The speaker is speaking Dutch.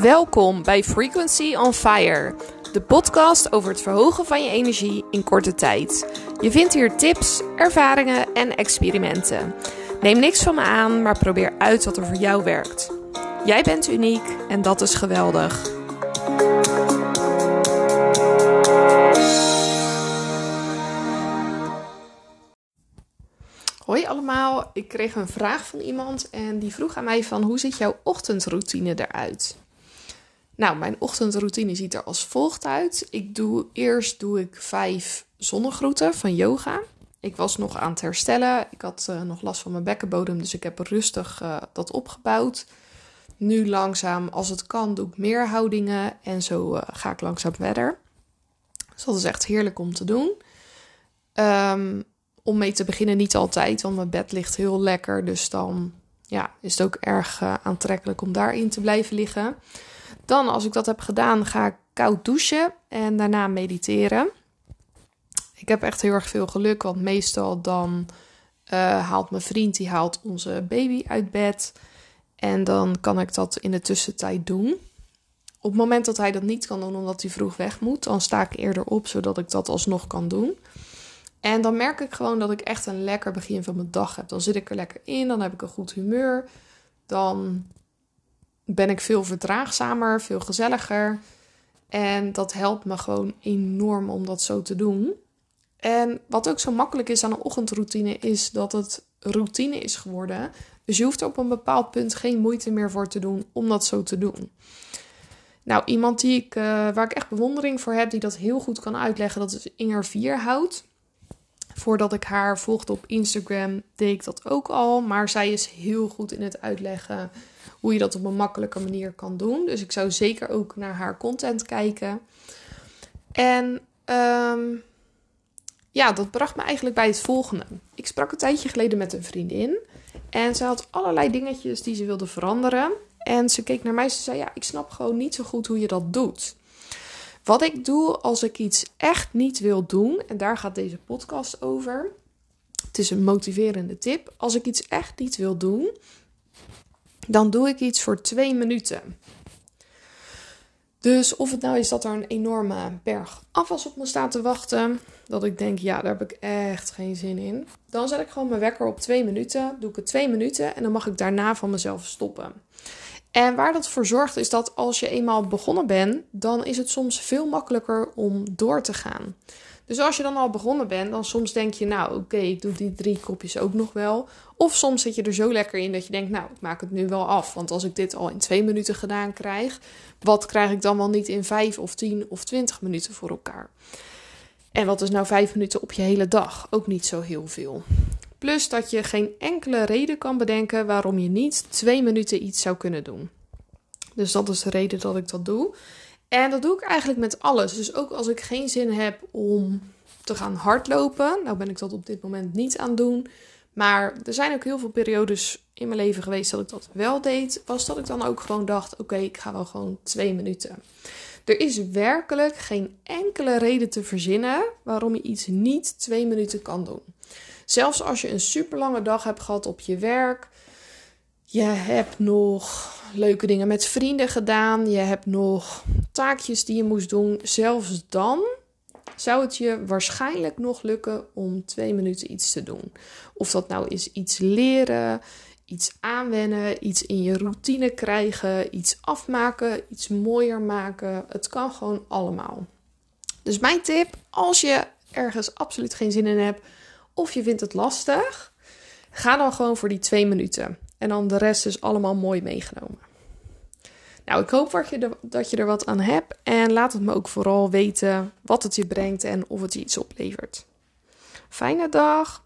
Welkom bij Frequency on Fire, de podcast over het verhogen van je energie in korte tijd. Je vindt hier tips, ervaringen en experimenten. Neem niks van me aan, maar probeer uit wat er voor jou werkt. Jij bent uniek en dat is geweldig. Hoi allemaal, ik kreeg een vraag van iemand en die vroeg aan mij van hoe ziet jouw ochtendroutine eruit? Nou, mijn ochtendroutine ziet er als volgt uit. Ik doe eerst doe ik vijf zonnegroeten van yoga. Ik was nog aan het herstellen. Ik had uh, nog last van mijn bekkenbodem, dus ik heb rustig uh, dat opgebouwd. Nu langzaam, als het kan, doe ik meer houdingen en zo uh, ga ik langzaam verder. Dus dat is echt heerlijk om te doen. Um, om mee te beginnen niet altijd, want mijn bed ligt heel lekker. Dus dan ja, is het ook erg aantrekkelijk om daarin te blijven liggen. Dan, als ik dat heb gedaan, ga ik koud douchen en daarna mediteren. Ik heb echt heel erg veel geluk, want meestal dan uh, haalt mijn vriend die haalt onze baby uit bed. En dan kan ik dat in de tussentijd doen. Op het moment dat hij dat niet kan doen omdat hij vroeg weg moet, dan sta ik eerder op zodat ik dat alsnog kan doen. En dan merk ik gewoon dat ik echt een lekker begin van mijn dag heb. Dan zit ik er lekker in, dan heb ik een goed humeur. Dan ben ik veel verdraagzamer, veel gezelliger. En dat helpt me gewoon enorm om dat zo te doen. En wat ook zo makkelijk is aan een ochtendroutine, is dat het routine is geworden. Dus je hoeft er op een bepaald punt geen moeite meer voor te doen om dat zo te doen. Nou, iemand die ik, uh, waar ik echt bewondering voor heb, die dat heel goed kan uitleggen, dat is Inger Vierhout. Voordat ik haar volgde op Instagram, deed ik dat ook al. Maar zij is heel goed in het uitleggen hoe je dat op een makkelijke manier kan doen. Dus ik zou zeker ook naar haar content kijken. En um, ja, dat bracht me eigenlijk bij het volgende. Ik sprak een tijdje geleden met een vriendin. En ze had allerlei dingetjes die ze wilde veranderen. En ze keek naar mij en ze zei: Ja, ik snap gewoon niet zo goed hoe je dat doet. Wat ik doe als ik iets echt niet wil doen, en daar gaat deze podcast over. Het is een motiverende tip. Als ik iets echt niet wil doen, dan doe ik iets voor twee minuten. Dus of het nou is dat er een enorme berg afwas op me staat te wachten, dat ik denk, ja, daar heb ik echt geen zin in. Dan zet ik gewoon mijn wekker op twee minuten, doe ik het twee minuten en dan mag ik daarna van mezelf stoppen. En waar dat voor zorgt is dat als je eenmaal begonnen bent, dan is het soms veel makkelijker om door te gaan. Dus als je dan al begonnen bent, dan soms denk je, nou oké, ik doe die drie kopjes ook nog wel. Of soms zit je er zo lekker in dat je denkt, nou ik maak het nu wel af. Want als ik dit al in twee minuten gedaan krijg, wat krijg ik dan wel niet in vijf of tien of twintig minuten voor elkaar? En wat is nou vijf minuten op je hele dag? Ook niet zo heel veel. Plus dat je geen enkele reden kan bedenken waarom je niet twee minuten iets zou kunnen doen. Dus dat is de reden dat ik dat doe. En dat doe ik eigenlijk met alles. Dus ook als ik geen zin heb om te gaan hardlopen. Nou ben ik dat op dit moment niet aan het doen. Maar er zijn ook heel veel periodes in mijn leven geweest dat ik dat wel deed. Was dat ik dan ook gewoon dacht: oké, ik ga wel gewoon twee minuten. Er is werkelijk geen enkele reden te verzinnen waarom je iets niet twee minuten kan doen. Zelfs als je een super lange dag hebt gehad op je werk. Je hebt nog leuke dingen met vrienden gedaan. Je hebt nog taakjes die je moest doen. Zelfs dan zou het je waarschijnlijk nog lukken om twee minuten iets te doen. Of dat nou is iets leren, iets aanwennen, iets in je routine krijgen, iets afmaken, iets mooier maken. Het kan gewoon allemaal. Dus mijn tip, als je ergens absoluut geen zin in hebt of je vindt het lastig, ga dan gewoon voor die twee minuten. En dan de rest is allemaal mooi meegenomen. Nou, ik hoop dat je, er, dat je er wat aan hebt. En laat het me ook vooral weten wat het je brengt en of het je iets oplevert. Fijne dag!